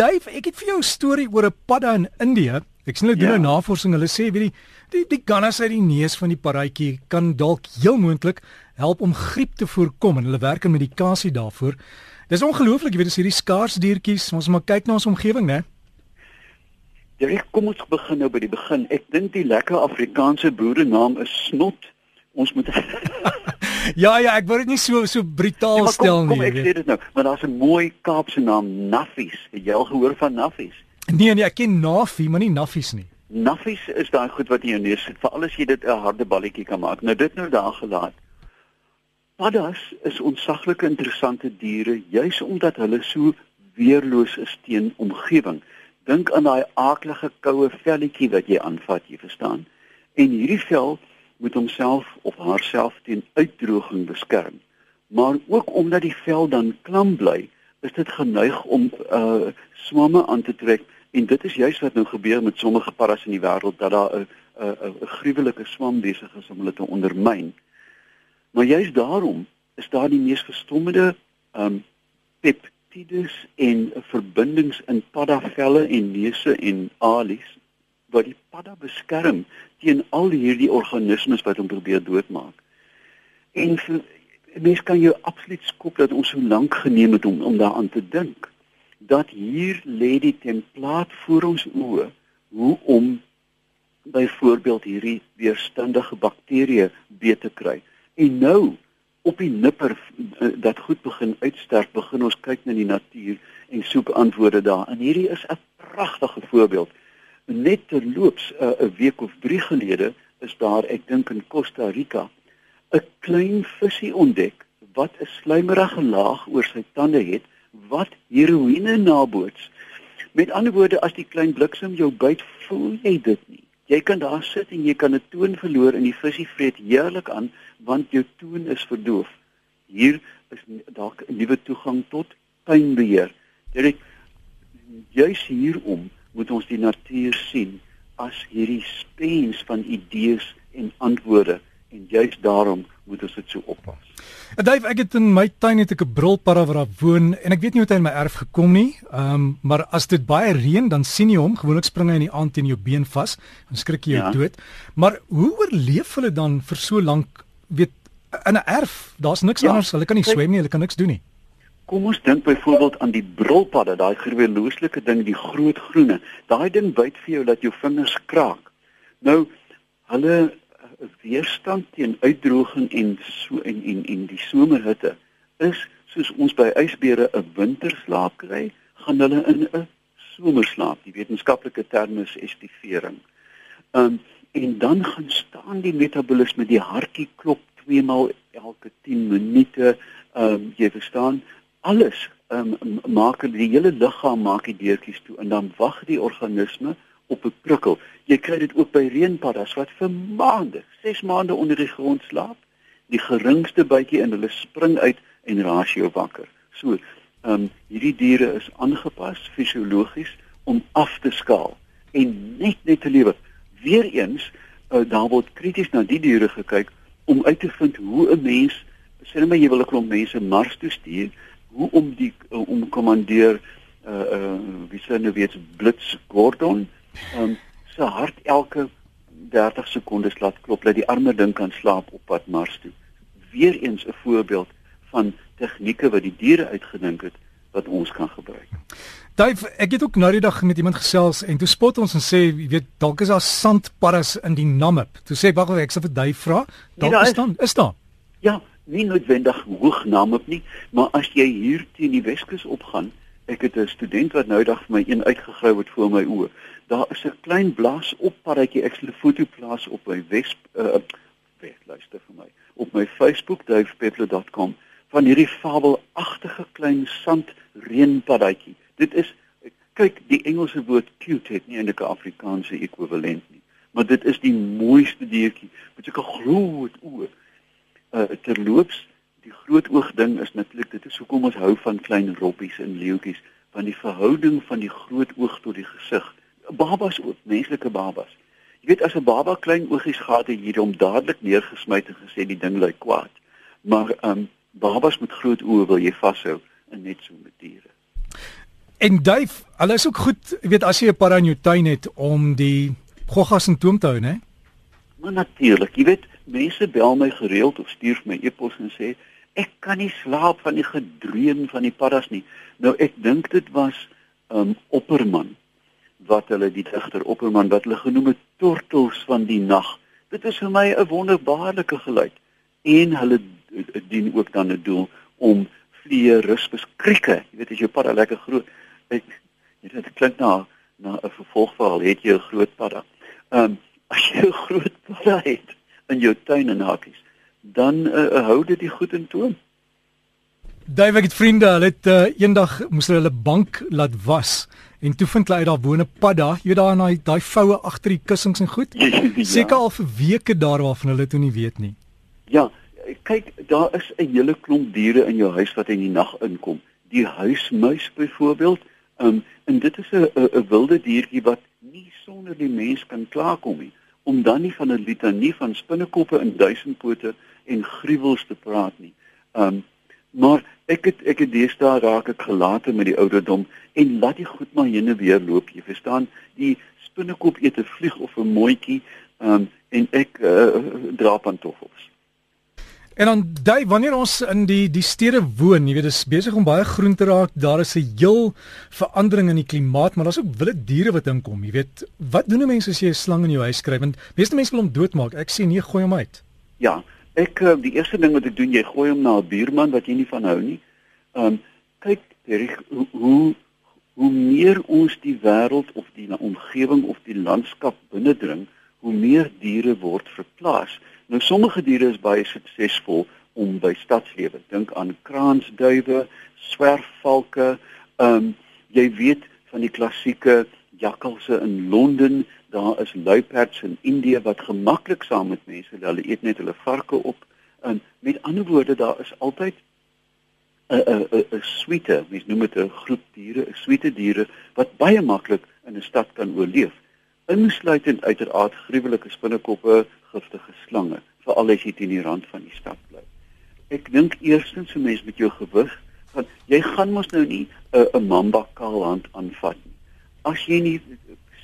Dave, ek het vir jou 'n storie oor 'n padda in Indië. Ek sien hulle doen Ja. 'n navorsing. Hulle sê weet jy, die die gannas uit die neus van die paddatjie kan dalk heel moontlik help om griep te voorkom en hulle werk in medikasie daarvoor. Dis ongelooflik, jy weet, as hierdie skaars diertjies, ons moet maar kyk na ons omgewing, né? Direk, kom ons begin nou by die begin. Ek dink die lekker Afrikaanse boerenaam is snot. Ons moet Ja, ja, ek wou dit nie so so brutaal maar stel kom, kom nie. ek sê dit nou, maar daar's 'n mooi Kaapse naam, Naffies. Het jy al gehoor van Naffies? Nee, nee, ek ken Nafi, maar nie Naffies nie. Naffies is daai goed wat in jou neus sit, veral as jy dit 'n harde balletjie kan maak. Nou dit nou daar gelaat. Paddas is ontsaglike interessante diere juis omdat hulle so weerloos is teen omgewing. Dink aan daai aaklige koue velletjie wat jy aanvat, jy verstaan? En hierdie vel moet homself of haarself teen uitdroging beskerm. Maar ook omdat die vel dan klam bly, is dit geneig om uh swamme aan te trek en dit is juis wat nou gebeur met sommige paddas in die wêreld dat daar 'n 'n 'n gruwelike swam besig is om hulle te ondermyn. Maar juis daarom is daar die mees verstommende um peptides en verbindings in paddavelle en neuse en alies wat die padda beskerm teen al hierdie organismes wat hom probeer doodmaak. En vir, mens kan jou absoluut skop dat ons so lank geneem het om om daaraan te dink dat hier lê die templaat voor ons oë hoe om byvoorbeeld hierdie weerstandige bakterieë beet te kry. En nou op die nipper eh, dat goed begin uitsterf, begin ons kyk na die natuur en soek antwoorde daar. En hierdie is 'n pragtige voorbeeld. Net terloops 'n week of 3 gelede is daar, ek dink in Costa Rica, 'n klein visie ontdek wat 'n slijmerige laag oor sy tande het wat heroïne naboots. Met ander woorde, as die klein bliksem jou byt, voel jy dit nie. Jy kan daar sit en jy kan 'n toon verloor en die visie vreet heerlik aan want jou toon is verdoof. Hier is dalk 'n nuwe toegang tot pynbeheer. Dit juis hierom moet ons die natuur sien as hierdie spens van idees en antwoorde en juis daarom moet ons dit so oppas. En Dave, ek het in my tuin ek 'n brilpadda wat daar woon en ek weet nie hoe hy in my erf gekom nie. Ehm um, maar as dit baie reën dan sien jy hom, gewoonlik spring hy in die aand teen jou been vas en skrik jy jou Ja. dood. Maar hoe oorleef hulle dan vir so lank weet in 'n erf? Daar's niks Ja, anders. Hulle kan nie kyk- swem nie, hulle kan niks doen nie. Kom ons dink byvoorbeeld aan die brilpadde, daai gewelooslike ding, die groot groene. Daai ding byt vir jou dat jou vingers kraak. Nou hulle eh, weerstand teen uitdroging en so en en en die somerhitte is soos ons by ysbere 'n winterslaap kry, gaan hulle in 'n somerslaap. Die wetenskaplike term is estivering. Um en dan gaan staan die metabolisme, die hartjie klop twee maal elke 10 minute. Um jy verstaan, alles um maak die hele liggaam maak die deurtjies toe en dan wag die organisme op 'n prikkel. Jy kry dit ook by reënpaddas wat vir maande, 6 maande onder die grond slaap. Die geringste bytjie en hulle spring uit en raas jou wakker. So, ehm um, hierdie diere is aangepas fisiologies om af te skaal en net net te lewe. Weereens, uh, daar word krities na die diere gekyk om uit te vind hoe 'n mens, sê net maar jy wil 'n klomp mense Mars toe stuur, hoe om die uh, om kommandeer uh uh wie sê nou weet Blitz Gordon um, se hart elke 30 sekondes laat klop dat die arme ding kan slaap op pad Mars toe. Weereens 'n voorbeeld van tegnieke wat die diere uitgedink het wat ons kan gebruik. Dave, ek het ook nou die dag met iemand gesels en toe spot ons en sê, jy weet, dalk is daar sandpaddas in die Namib. Toe sê ek, wag, ek sal vir Dave vra. Dalk daar is is. dan is daar. Ja, nie noodwendig hoognaam op nie, maar as jy hier teen die Weskus opgaan, ek het 'n student wat nou dag vir my een uitgegrou het voor my oë. Daar is 'n klein blaas op paddatjie ek sal 'n foto plaas op my Wes uh wes luister vir my op my Facebook davepetler.com van hierdie fabelagtige klein sandreënpaddatjie. Dit is kyk die Engelse woord cute het nie eintlik 'n Afrikaanse ekwivalent nie, maar dit is die mooiste diertjie met sulke groot oë uh, terloops die groot oog ding is natuurlik dit is hoekom ons hou van klein robbies en leeuetjies want die verhouding van die groot oog tot die gesig babas ook menslike babas. Jy weet as 'n baba klein oogies gehad het jy hom dadelik neergesmy en gesê die ding lyk kwaad. Maar um babas met groot oë wil jy vashou en net so met diere. En duif, hulle is ook goed, jy weet as jy 'n padda in jou tuin het om die goggas in toom te hou, né? Maar natuurlik, jy weet, mense bel my gereeld of stuur my e-pos en sê ek kan nie slaap van die gedreun van die paddas nie. Nou ek dink dit was um Opperman wat hulle die digter Opperman wat hulle genoem het tortels van die nag. Dit is vir my 'n wonderbaarlike geluid en hulle dien ook dan 'n doel om vliee rusbes krieke. Jy weet as jou padda lekker groot ek dit klink na na 'n vervolgverhaal het jy 'n groot padda. Ehm um, as jy 'n groot padda het in jou tuin en hakies, dan uh, hou dit die goed in toon. David het vriende, hulle het uh, eendag moes hulle hulle bank laat was en toe vind hulle uit daar woon 'n padda, jy weet daar in daai daai voue agter die kussings en goed. ja. Seker al vir weke daar waarvan hulle toe nie weet nie. Ja, kyk, daar is 'n hele klomp diere in jou huis wat in die nag inkom. Die huismuis byvoorbeeld, um, en dit is 'n 'n wilde diertjie wat nie sonder die mens kan klaarkom nie. Om dan nie van 'n litanie van spinnekoppe en duisendpote en gruwels te praat nie. Um maar ek het ek het deesdae raak ek gelate met die ouderdom en laat die goed maar heen en weer loop. Jy verstaan, die spinnekop eet 'n vlieg of 'n mooitjie um, en ek uh, dra pantoffels. En dan dui wanneer ons in die die stede woon, jy weet dis besig om baie groen te raak, daar is 'n heel verandering in die klimaat, maar daar's ook wilde diere wat inkom, jy weet. Wat doen mense as jy 'n slang in jou huis kry? Want meeste mense wil hom doodmaak. Ek sê nee, gooi hom uit. Ja, ek eh, die eerste ding wat ek doen, jy gooi hom na 'n buurman wat jy nie van hou nie. Ehm um, kyk, Derek, hoe, hoe hoe meer ons die wêreld of die omgewing of die landskap binnendring, hoe meer diere word verplaas. Nou sommige diere is baie suksesvol om by stadslewe. Dink aan kraansduwe, swerfvalke, ehm um, jy weet van die klassieke jakkalse in Londen, daar is luiperds in Indië wat gemaklik saam met mense, hulle eet net hulle varke op. En met ander woorde, daar is altyd 'n 'n 'n suite, mens noem dit 'n groep diere, 'n suite diere wat baie maklik in 'n stad kan oorleef insluitend uiteraard gruwelike spinnekoppe, giftige slange, veral as jy teen die rand van die stad bly. Ek dink eerstens 'n mens met jou gewig, want jy gaan mos nou nie 'n 'n mamba kaalhand aanvat nie. As jy nie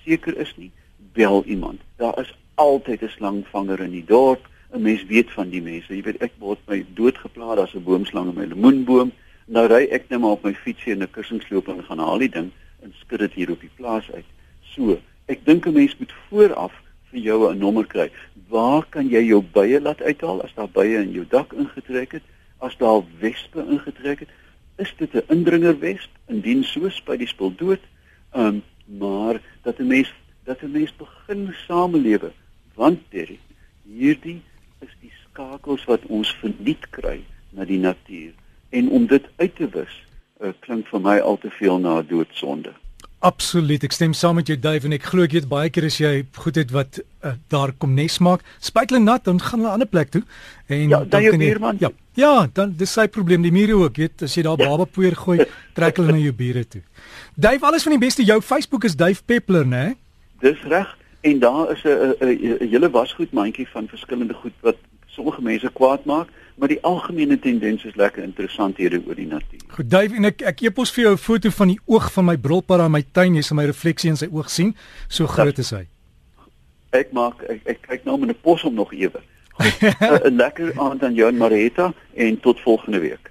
seker is nie, bel iemand. Daar is altyd 'n slangvanger in die dorp. 'n Mens weet van die mense. Jy weet ek word my doodgeplaag as 'n boomslang in my lemoenboom. Nou ry ek net maar op my fietsie en 'n kussingsloop en gaan haal die ding en skud dit hier op die plaas uit. So, ek dink 'n mens moet vooraf vir jou 'n nommer kry. Waar kan jy jou bye laat uithaal as daar bye in jou dak ingetrek het? As daar wespe ingetrek het, is dit 'n indringer wesp indien so spyt die spul dood. Ehm um, maar dat 'n mens dat 'n mens begin samelewe want Terry, hierdie is die skakels wat ons verniet kry na die natuur en om dit uit te wis uh, klink vir my al te veel na 'n doodsonde. Absoluut, ek stem saam met jou Dave en ek glo ek weet baie keer as jy goed het wat uh, daar kom nes maak, spuit hulle nat dan gaan hulle 'n ander plek toe. En ja, dan jou buurman. Ja. Ja, dan dis sy probleem, die mure ook, weet, as jy daar ja. baba poeier gooi, trek hulle na jou bure toe. Dave, alles van die beste. Jou Facebook is Dave Peppler, né? Dis reg. En daar is 'n hele wasgoed mandjie van verskillende goed wat sommige mense kwaad maak maar die algemene tendens is lekker interessant hier oor die natuur. Goed, Dave, en ek ek epos vir jou 'n foto van die oog van my brulpad in my tuin, jy sal my refleksie in sy oog sien. So groot is hy. Ek maak ek, ek kyk nou met 'n pos om nog ewe. 'n Lekker aand aan jou en Marita en tot volgende week.